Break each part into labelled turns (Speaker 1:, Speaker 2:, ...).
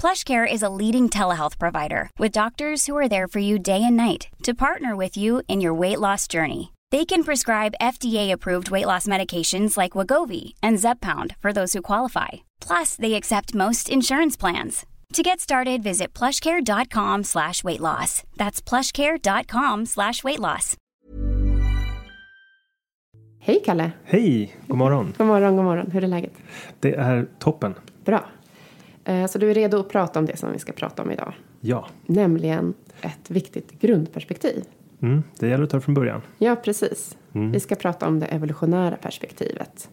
Speaker 1: PlushCare is a leading telehealth provider with doctors who are there for you day and night to partner with you in your weight loss journey. They can prescribe FDA-approved weight loss medications like Wagovi and Zepbound for those who qualify. Plus, they accept most insurance plans. To get started, visit plushcare.com slash weight loss. That's plushcare.com slash weight loss.
Speaker 2: Hej Kalle!
Speaker 3: Hej! God morgon!
Speaker 2: God morgon, god morgon. Hur är läget?
Speaker 3: Det är toppen.
Speaker 2: Bra. Eh, Så du är redo att prata om det som vi ska prata om idag?
Speaker 3: Ja,
Speaker 2: Nämligen ett viktigt grundperspektiv.
Speaker 3: mm, det gäller att ta det från början.
Speaker 2: Ja, precis. Vi ska prata om det evolutionära perspektivet.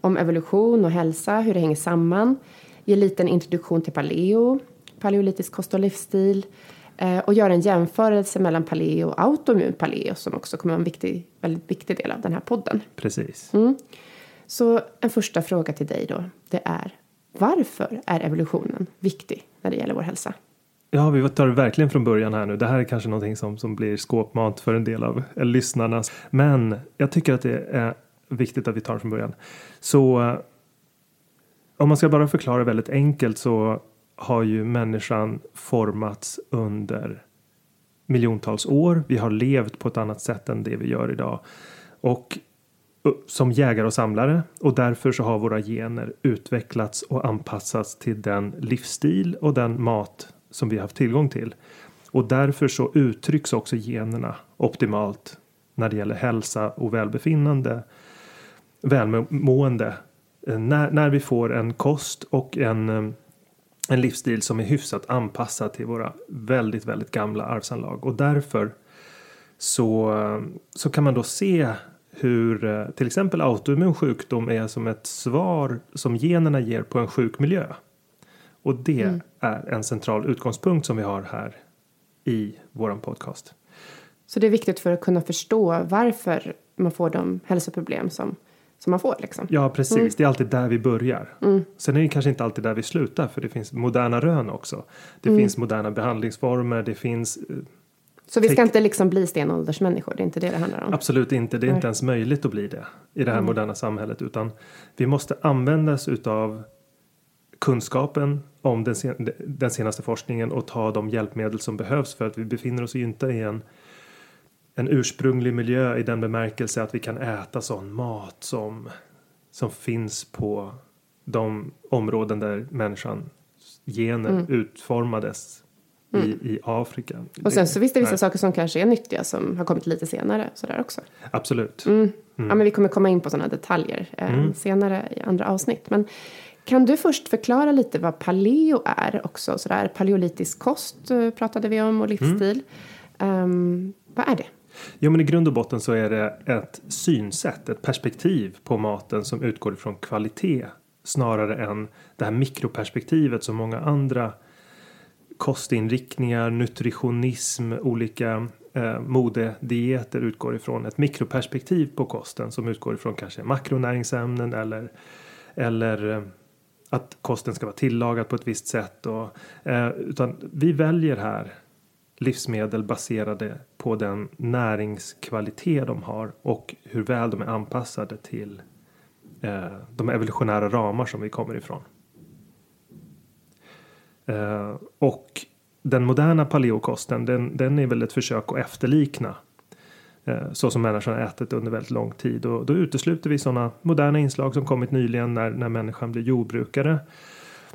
Speaker 2: Om evolution och hälsa, hur det hänger samman. Ge en liten introduktion till paleo, paleolitisk kost och livsstil. eh, Och göra en jämförelse mellan paleo och autoimmun paleo som också kommer vara en viktig, väldigt viktig del av den här podden.
Speaker 3: Precis.
Speaker 2: Så en första fråga till dig då, det är varför är evolutionen viktig när det gäller vår hälsa?
Speaker 3: Ja, vi tar det verkligen från början här nu. Det här är kanske någonting som, som blir skåpmat för en del av lyssnarna. Men jag tycker att det är viktigt att vi tar det från början. Så eh, om man ska bara förklara väldigt enkelt så har ju människan formats under miljontals år. Vi har levt på ett annat sätt än det vi gör idag. Och som jägare och samlare och därför så har våra gener utvecklats och anpassats till den livsstil och den mat som vi har haft tillgång till. Och därför så uttrycks också generna optimalt när det gäller hälsa och välbefinnande, välmående. Eh, när, när vi får en kost och en, eh, en livsstil som är hyfsat anpassad till våra väldigt, väldigt gamla arvsanlag. Och därför så, eh, så kan man då se hur eh, till exempel autoimmun sjukdom är som ett svar som generna ger på en sjuk miljö. Och det mm. är en central utgångspunkt som vi har här i våran podcast.
Speaker 2: Så det är viktigt för att kunna förstå varför man får de hälsoproblem som, som man får. Liksom.
Speaker 3: Ja, precis. Mm. Det är alltid där vi börjar. Mm. Sen är det kanske inte alltid där vi slutar, för det finns moderna rön också. Det mm. finns moderna behandlingsformer, det finns eh,
Speaker 2: så vi ska inte liksom bli stenåldersmänniskor, det är inte det det handlar om?
Speaker 3: Absolut inte, det är inte ens möjligt att bli det i det här mm. moderna samhället utan vi måste användas utav kunskapen om den, sen, den senaste forskningen och ta de hjälpmedel som behövs för att vi befinner oss ju inte i en en ursprunglig miljö i den bemärkelse att vi kan äta sån mat som som finns på de områden där människan gener mm. utformades mm. i, i Afrika.
Speaker 2: Och sen så finns det vissa Nej. saker som kanske är nyttiga som har kommit lite senare sådär också.
Speaker 3: Absolut.
Speaker 2: Mm. Mm. Ja men vi kommer komma in på sådana detaljer eh, mm. senare i andra avsnitt. Men kan du först förklara lite vad paleo är också? Sådär, paleolitisk kost eh, pratade vi om och livsstil. Um, vad är det?
Speaker 3: Jo men i grund och botten så är det ett synsätt, ett perspektiv på maten som utgår ifrån kvalitet snarare än det här mikroperspektivet som många andra kostinriktningar, nutritionism, olika eh, modedieter utgår ifrån ett mikroperspektiv på kosten som utgår ifrån kanske makronäringsämnen eller eller eh, att kosten ska vara tillagad på ett visst sätt och eh, utan vi väljer här livsmedel baserade på den näringskvalitet de har och hur väl de är anpassade till eh, de evolutionära ramar som vi kommer ifrån. Eh, och den moderna paleokosten den, den är väl ett försök att efterlikna eh, så som människan har ätit under väldigt lång tid. Och då utesluter vi sådana moderna inslag som kommit nyligen när, när människan blir jordbrukare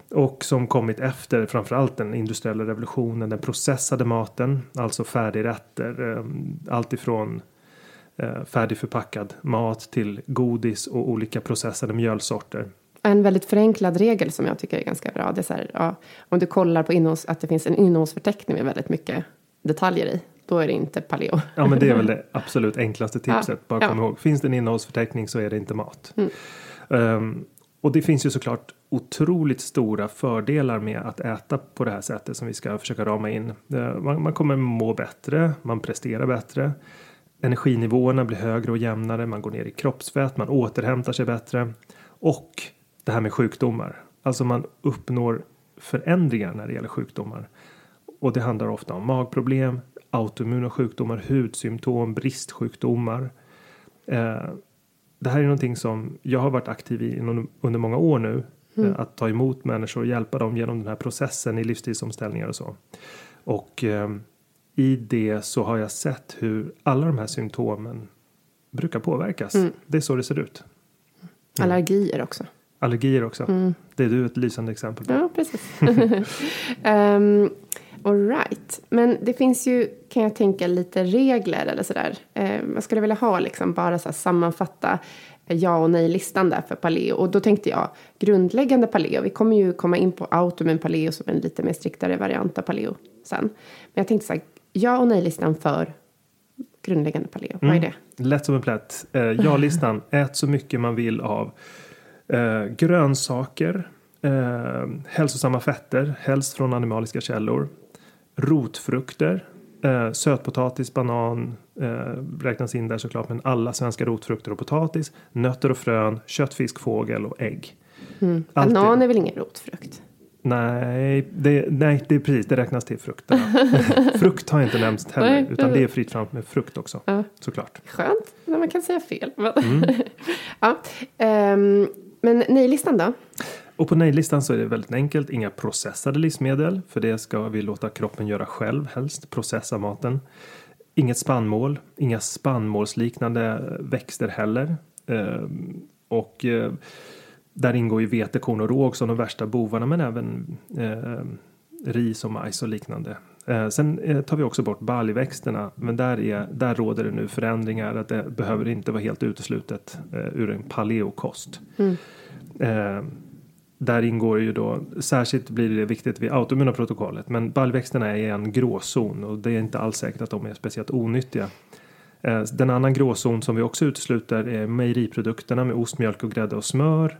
Speaker 3: och som kommit efter framförallt den industriella revolutionen, den processade maten, alltså färdigrätter, eh, allt ifrån eh, färdigförpackad mat till godis och olika processade mjölsorter
Speaker 2: en väldigt förenklad regel som jag tycker är ganska bra. Det är så här, ja, om du kollar på innehålls, att det finns en innehållsförteckning med väldigt mycket detaljer i. Då är det inte paleo.
Speaker 3: Ja men det är väl det absolut enklaste tipset. Ja, Bara kom ja. ihåg. Finns det en innehållsförteckning så är det inte mat. Mm. Um, och det finns ju såklart otroligt stora fördelar med att äta på det här sättet som vi ska försöka rama in. Man, man kommer må bättre, man presterar bättre. Energinivåerna blir högre och jämnare, man går ner i kroppsfett, man återhämtar sig bättre. Och det här med sjukdomar. Alltså man uppnår förändringar när det gäller sjukdomar. Och det handlar ofta om magproblem, autoimmuna sjukdomar, hudsymptom, bristsjukdomar. Eh, det här är någonting som jag har varit aktiv i under många år nu. Mm. Eh, att ta emot människor och hjälpa dem genom den här processen i livsstilsomställningar och så. Och eh, i det så har jag sett hur alla de här symptomen brukar påverkas. Mm. Det är så det ser ut.
Speaker 2: Mm. Allergier också.
Speaker 3: Allergier också. Mm. Det är du ett lysande exempel på.
Speaker 2: Ja, precis. um, All right. Men det finns ju, kan jag tänka, lite regler eller sådär. Um, jag skulle vilja ha liksom bara så sammanfatta ja och nej-listan där för paleo. Och då tänkte jag grundläggande paleo. Vi kommer ju komma in på autoimmun paleo som en lite mer striktare variant av paleo sen. Men jag tänkte så här, ja och nej-listan för grundläggande paleo. Mm. Vad är mm.
Speaker 3: det? Lätt som en plätt. Uh, ja-listan, ät så mycket man vill av Eh, grönsaker, eh, hälsosamma fetter, helst från animaliska källor. Rotfrukter, eh, sötpotatis, banan eh, räknas in där såklart. Men alla svenska rotfrukter och potatis. Nötter och frön, kött, fisk, fågel och ägg.
Speaker 2: Mm. Banan är väl ingen rotfrukt?
Speaker 3: Nej, det, nej, det är precis, det räknas till frukterna. frukt har inte nämnt heller, nej, utan det är fritt fram med frukt också. Ja. Såklart.
Speaker 2: Skönt när man kan säga fel. Mm. ja, um, men nej-listan då?
Speaker 3: Och på nej-listan så är det väldigt enkelt. Inga processade livsmedel. För det ska vi låta kroppen göra själv helst. Processa maten. Inget spannmål. Inga spannmålsliknande växter heller. Eh, och eh, där ingår ju vete, korn och råg som de värsta bovarna. Men även eh, ris och majs och liknande. Eh, sen eh, tar vi också bort baljväxterna, men där, är, där råder det nu förändringar. Att det behöver inte vara helt uteslutet eh, ur en paleokost. Mm. Eh, där ingår ju då, särskilt blir det viktigt vid autoimmuna protokollet, men baljväxterna är en gråzon och det är inte alls säkert att de är speciellt onyttiga. Eh, den annan gråzon som vi också utesluter är mejeriprodukterna med ost, mjölk och grädde och smör.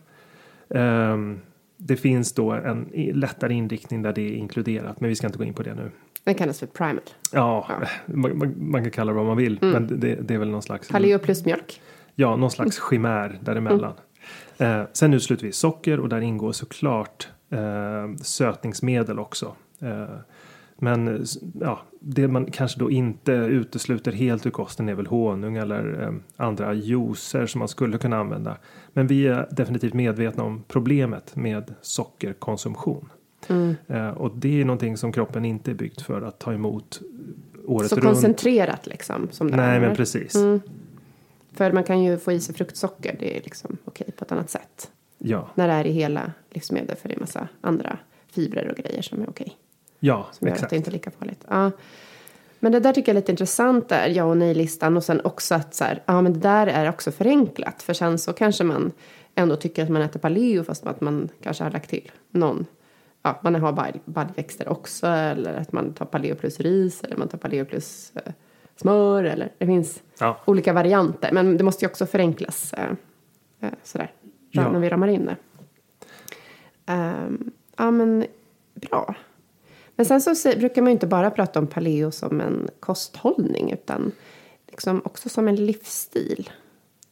Speaker 3: Det finns då en lättare inriktning där det är inkluderat, men vi ska inte gå in på det nu.
Speaker 2: Den kallas för primal.
Speaker 3: Ja, ja. Man, man, kan kalla det vad man vill, mm. men det, det, är väl någon slags.
Speaker 2: Paleo plus mjölk.
Speaker 3: Ja, någon slags chimär däremellan. Mm. Eh, sen utesluter vi socker och där ingår såklart eh, sötningsmedel också. Eh, men ja, det man kanske då inte utesluter helt ur kosten är väl honung eller eh, andra juicer som man skulle kunna använda. Men vi är definitivt medvetna om problemet med sockerkonsumtion. Mm. Eh, och det är någonting som kroppen inte är byggd för att ta emot året
Speaker 2: Så
Speaker 3: runt.
Speaker 2: koncentrerat liksom? Som
Speaker 3: det Nej, är. men precis. Mm.
Speaker 2: För man kan ju få i sig fruktsocker, det är liksom okej på ett annat sätt.
Speaker 3: Ja.
Speaker 2: När det är i hela livsmedel, för det är massa andra fibrer och grejer som är okej.
Speaker 3: Ja,
Speaker 2: som gör exakt. att det inte är lika farligt. Ja. Men det där tycker jag är lite intressant där, ja och nej-listan. Och sen också att så här, ja men det där är också förenklat. För sen så kanske man ändå tycker att man äter paleo fast att man kanske har lagt till någon. Ja, man har baljväxter också. Eller att man tar paleo plus ris. Eller man tar paleo plus eh, smör. Eller det finns ja. olika varianter. Men det måste ju också förenklas eh, eh sådär. Ja. När vi ramar in det. Um, ja men bra. Men sen så brukar man ju inte bara prata om paleo som en kosthållning utan liksom också som en livsstil.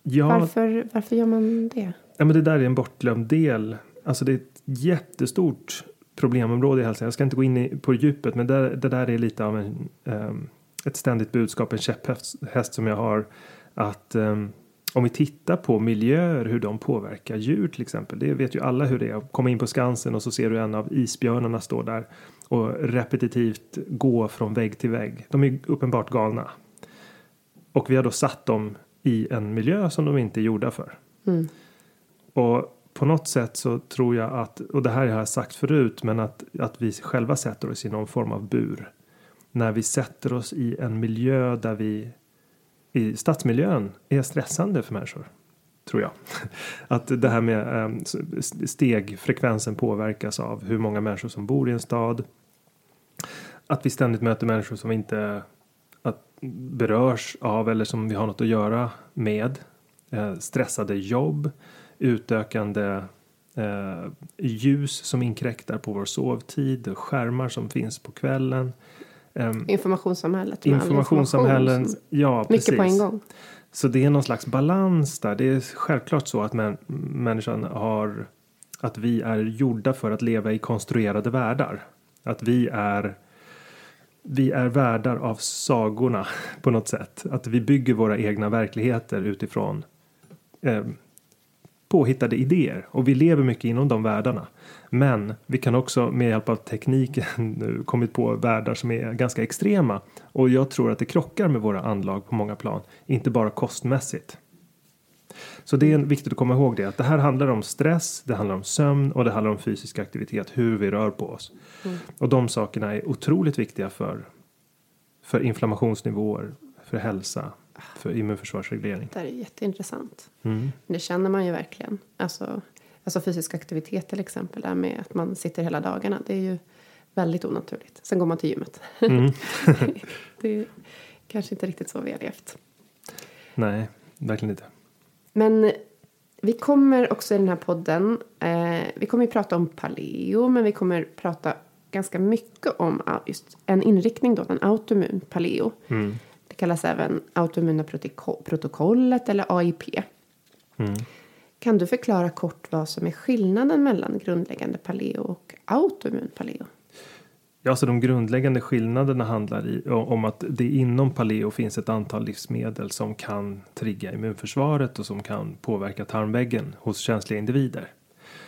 Speaker 2: Ja, varför, varför gör man det?
Speaker 3: Ja, men det där är en bortglömd del. Alltså det är ett jättestort problemområde i hälsan. Jag ska inte gå in på djupet men det, det där är lite av en, um, ett ständigt budskap, en käpphäst som jag har. Att um, om vi tittar på miljöer, hur de påverkar djur till exempel. Det vet ju alla hur det är. Komma in på Skansen och så ser du en av isbjörnarna stå där och repetitivt gå från vägg till vägg. De är uppenbart galna. Och vi har då satt dem i en miljö som de inte är gjorda för. Mm. Och på något sätt så tror jag att, och det här har jag sagt förut, men att, att vi själva sätter oss i någon form av bur. När vi sätter oss i en miljö där vi i stadsmiljön är stressande för människor. Tror jag. Att det här med ehm, stegfrekvensen påverkas av hur många människor som bor i en stad. Att vi ständigt möter människor som inte berörs av eller som vi har något att göra med. Eh, stressade jobb, utökande eh, ljus som inkräktar på vår sovtid, skärmar som finns på kvällen.
Speaker 2: Um, informationssamhället.
Speaker 3: Informationssamhällen, information ja precis.
Speaker 2: Mycket på en gång.
Speaker 3: Så det är någon slags balans där. Det är självklart så att män, människan har att vi är gjorda för att leva i konstruerade världar. Att vi är vi är värdar av sagorna på något sätt. Att vi bygger våra egna verkligheter utifrån eh, påhittade idéer och vi lever mycket inom de världarna. Men vi kan också med hjälp av tekniken nu kommit på världar som är ganska extrema och jag tror att det krockar med våra anlag på många plan, inte bara kostmässigt. Så det är viktigt att komma ihåg det att det här handlar om stress, det handlar om sömn och det handlar om fysisk aktivitet, hur vi rör på oss. Mm. Och de sakerna är otroligt viktiga för, för inflammationsnivåer, för hälsa, för immunförsvarsreglering.
Speaker 2: Det här är jätteintressant. Mm. Det känner man ju verkligen. Alltså, alltså fysisk aktivitet till exempel, där med att man sitter hela dagarna. Det är ju väldigt onaturligt. Sen går man till gymmet. Mm. det är kanske inte riktigt så vi har levt.
Speaker 3: Nej, verkligen inte.
Speaker 2: Men vi kommer också i den här podden, eh, vi kommer ju prata om paleo, men vi kommer prata ganska mycket om just en inriktning då, en autoimmun paleo. Mm kallas även autoimmuna protokollet eller AIP. Mm. Kan du förklara kort vad som är skillnaden mellan grundläggande paleo och autoimmun paleo?
Speaker 3: Ja, så de grundläggande skillnaderna handlar i, om att det inom paleo finns ett antal livsmedel som kan trigga immunförsvaret och som kan påverka tarmväggen hos känsliga individer.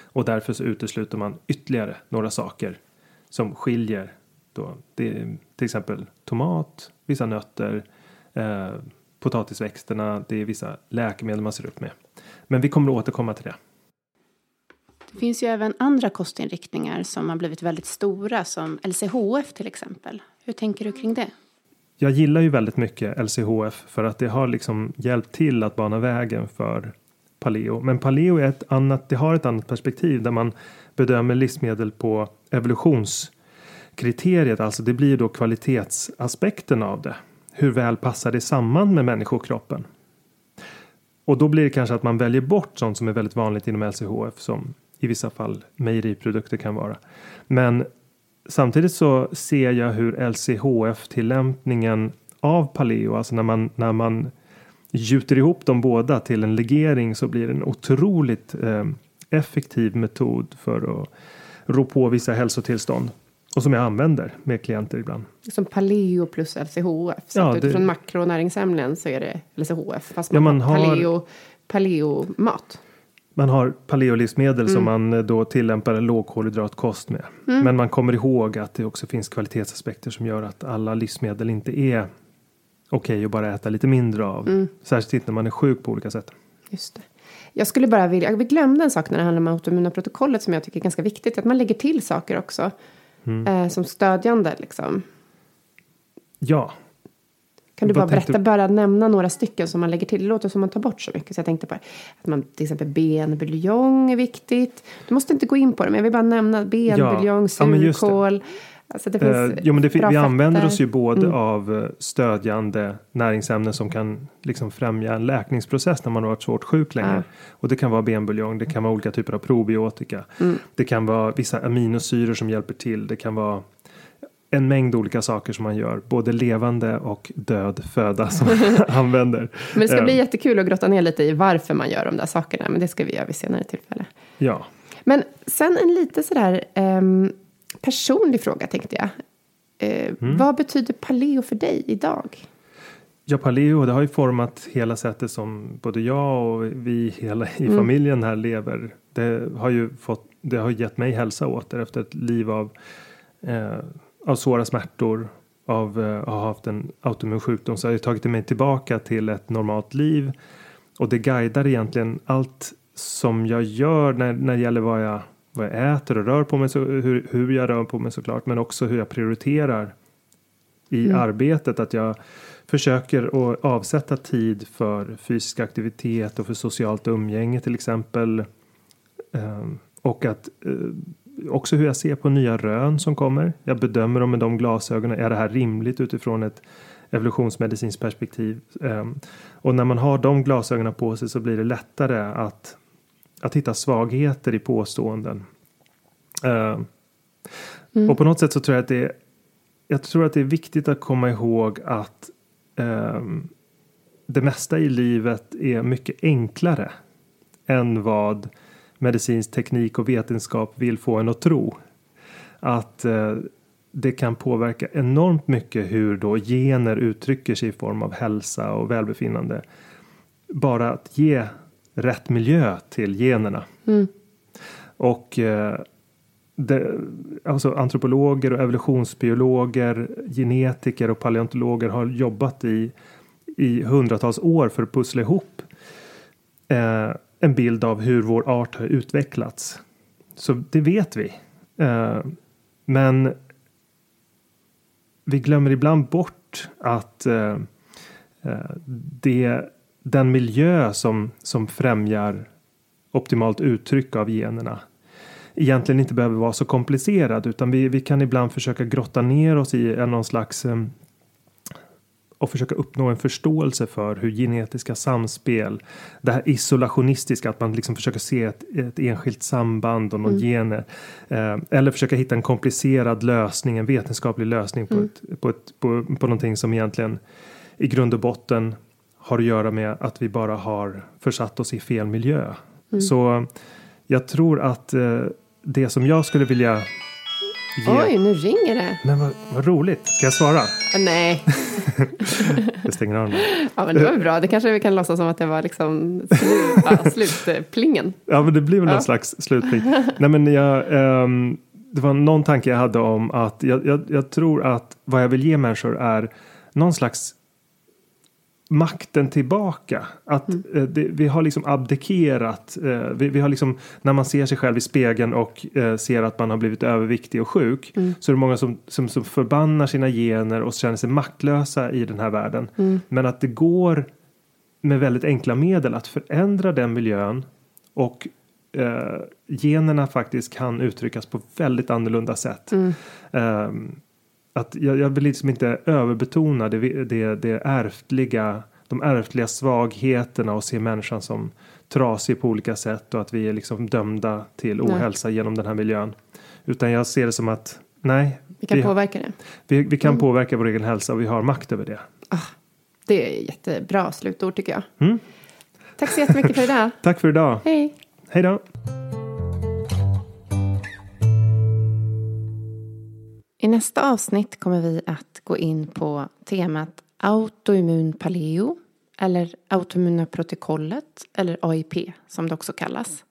Speaker 3: Och därför så utesluter man ytterligare några saker som skiljer då, det till exempel tomat, vissa nötter, eh, potatisväxterna, det är vissa läkemedel man ser upp med. Men vi kommer att återkomma till det.
Speaker 2: Det finns ju även andra kostinriktningar som har blivit väldigt stora som LCHF till exempel. Hur tänker du kring det?
Speaker 3: Jag gillar ju väldigt mycket LCHF för att det har liksom hjälpt till att bana vägen för paleo. Men paleo är ett annat, det har ett annat perspektiv där man bedömer livsmedel på evolutionskriteriet, alltså det blir då kvalitetsaspekten av det. Hur väl passar det samman med människokroppen? Och då blir det kanske att man väljer bort sånt som är väldigt vanligt inom LCHF som i vissa fall mejeriprodukter kan vara. Men samtidigt så ser jag hur LCHF tillämpningen av paleo, alltså när man, när man gjuter ihop dem båda till en legering så blir det en otroligt eh, effektiv metod för att rå på vissa hälsotillstånd. Och som jag använder med klienter ibland.
Speaker 2: Som paleo plus LCHF. Så ja, att utifrån det... makronäringsämnen så är det LCHF. Fast man, ja, man har paleo, paleo-mat.
Speaker 3: Man har paleolivsmedel mm. som man eh, då tillämpar en lågkolhydratkost med. Mm. Men man kommer ihåg att det också finns kvalitetsaspekter som gör att alla livsmedel inte är okej okay att bara äta lite mindre av. Mm. Särskilt när man är sjuk på olika sätt.
Speaker 2: Just det. Jag skulle bara vilja, vi glömde en sak när det handlar om autoimmuna protokollet som jag tycker är ganska viktigt. Att man lägger till saker också. Mm. Eh, som stödjande liksom.
Speaker 3: Ja.
Speaker 2: Kan du bara berätta, du? bara nämna några stycken som man lägger till? Det låter som man tar bort så mycket. Så jag tänkte på att man till exempel benbuljong är viktigt. Du måste inte gå in på det, men jag vill bara nämna benbuljong, ja. surkål. Ja,
Speaker 3: Alltså det finns eh, jo, men det, vi använder oss ju både mm. av eh, stödjande näringsämnen som kan liksom främja en läkningsprocess när man har varit svårt sjuk länge. Ja. Och det kan vara benbuljong, det kan vara olika typer av probiotika. Mm. Det kan vara vissa aminosyror som hjälper till. Det kan vara en mängd olika saker som man gör, både levande och död föda som man använder.
Speaker 2: Men det ska bli eh. jättekul att grotta ner lite i varför man gör de där sakerna, men det ska vi göra vid senare tillfälle.
Speaker 3: Ja.
Speaker 2: Men sen en lite sådär um, personlig fråga tänkte jag. Eh, mm. Vad betyder paleo för dig idag?
Speaker 3: Ja, paleo det har ju format hela sättet som både jag och vi hela i mm. familjen här lever. Det har ju fått, det har gett mig hälsa åter efter ett liv av, eh, av svåra smärtor, av eh, att ha haft en autoimmun sjukdom så har det tagit mig tillbaka till ett normalt liv. Och det guidar egentligen allt som jag gör när, när det gäller vad jag vad jag äter och rör på mig, så, hur, hur jag rör på mig såklart, men också hur jag prioriterar i mm. arbetet. Att jag försöker att avsätta tid för fysisk aktivitet och för socialt umgänge till exempel. Um, och att uh, också hur jag ser på nya rön som kommer. Jag bedömer dem med de glasögonen. Är det här rimligt utifrån ett evolutionsmedicinskt perspektiv? Um, och när man har de glasögonen på sig så blir det lättare att att hitta svagheter i påståenden. Uh, mm. Och på något sätt så tror jag att det är, jag tror att det är viktigt att komma ihåg att um, det mesta i livet är mycket enklare än vad medicinsk teknik och vetenskap vill få en att tro. Att uh, det kan påverka enormt mycket hur då gener uttrycker sig i form av hälsa och välbefinnande. Bara att ge rätt miljö till generna. Mm. Och eh, det, alltså antropologer och evolutionsbiologer, genetiker och paleontologer har jobbat i, i hundratals år för att pussla ihop eh, en bild av hur vår art har utvecklats. Så det vet vi. Eh, men vi glömmer ibland bort att eh, eh det den miljö som, som främjar optimalt uttryck av generna egentligen inte behöver vara så komplicerad utan vi, vi kan ibland försöka grotta ner oss i någon slags och försöka uppnå en förståelse för hur genetiska samspel, det här isolationistiska, att man liksom försöker se ett, ett enskilt samband och någon mm. gener. Eh, eller försöka hitta en komplicerad lösning, en vetenskaplig lösning på, mm. ett, på, ett, på, på någonting som egentligen i grund och botten har att göra med att vi bara har försatt oss i fel miljö. Mm. Så jag tror att eh, det som jag skulle vilja
Speaker 2: ge... Oj, nu ringer det.
Speaker 3: Men vad, vad roligt. Ska jag svara?
Speaker 2: Nej.
Speaker 3: jag stänger av
Speaker 2: den. Ja, men det var bra. Det kanske vi kan låtsas som att det var liksom slutplingen.
Speaker 3: Ja, men det blir väl ja. någon slags slutpling. Nej, men jag... Um, det var någon tanke jag hade om att jag, jag, jag tror att vad jag vill ge människor är någon slags makten tillbaka. Att mm. eh, det, vi har liksom abdikerat. Eh, vi, vi, har liksom, när man ser sig själv i spegeln och eh, ser att man har blivit överviktig och sjuk. Mm. Så är det många som, som, som förbannar sina gener och känner sig maktlösa i den här världen. Mm. Men att det går med väldigt enkla medel att förändra den miljön. Och eh, generna faktiskt kan uttryckas på väldigt annorlunda sätt. Um, att jag, jag vill liksom inte överbetona det, det, det ärftliga, de ärftliga svagheterna och se människan som trasig på olika sätt och att vi är liksom dömda till ohälsa nej. genom den här miljön. Utan jag ser det som att nej.
Speaker 4: Vi kan vi, påverka det.
Speaker 3: Vi, vi kan mm. påverka vår egen hälsa och vi har makt över det.
Speaker 4: Ah, det är jättebra slutord tycker jag. Mm. Tack så jättemycket för idag.
Speaker 3: Tack för idag.
Speaker 4: Hej.
Speaker 3: Hej då.
Speaker 4: I nästa avsnitt kommer vi att gå in på temat autoimmun paleo eller autoimmuna protokollet eller AIP som det också kallas.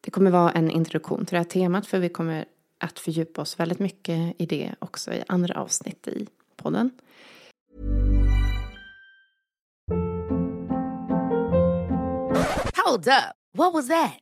Speaker 4: Det kommer vara en introduktion till det här temat för vi kommer att fördjupa oss väldigt mycket i det också i andra avsnitt i podden.
Speaker 5: Hold up. What was that?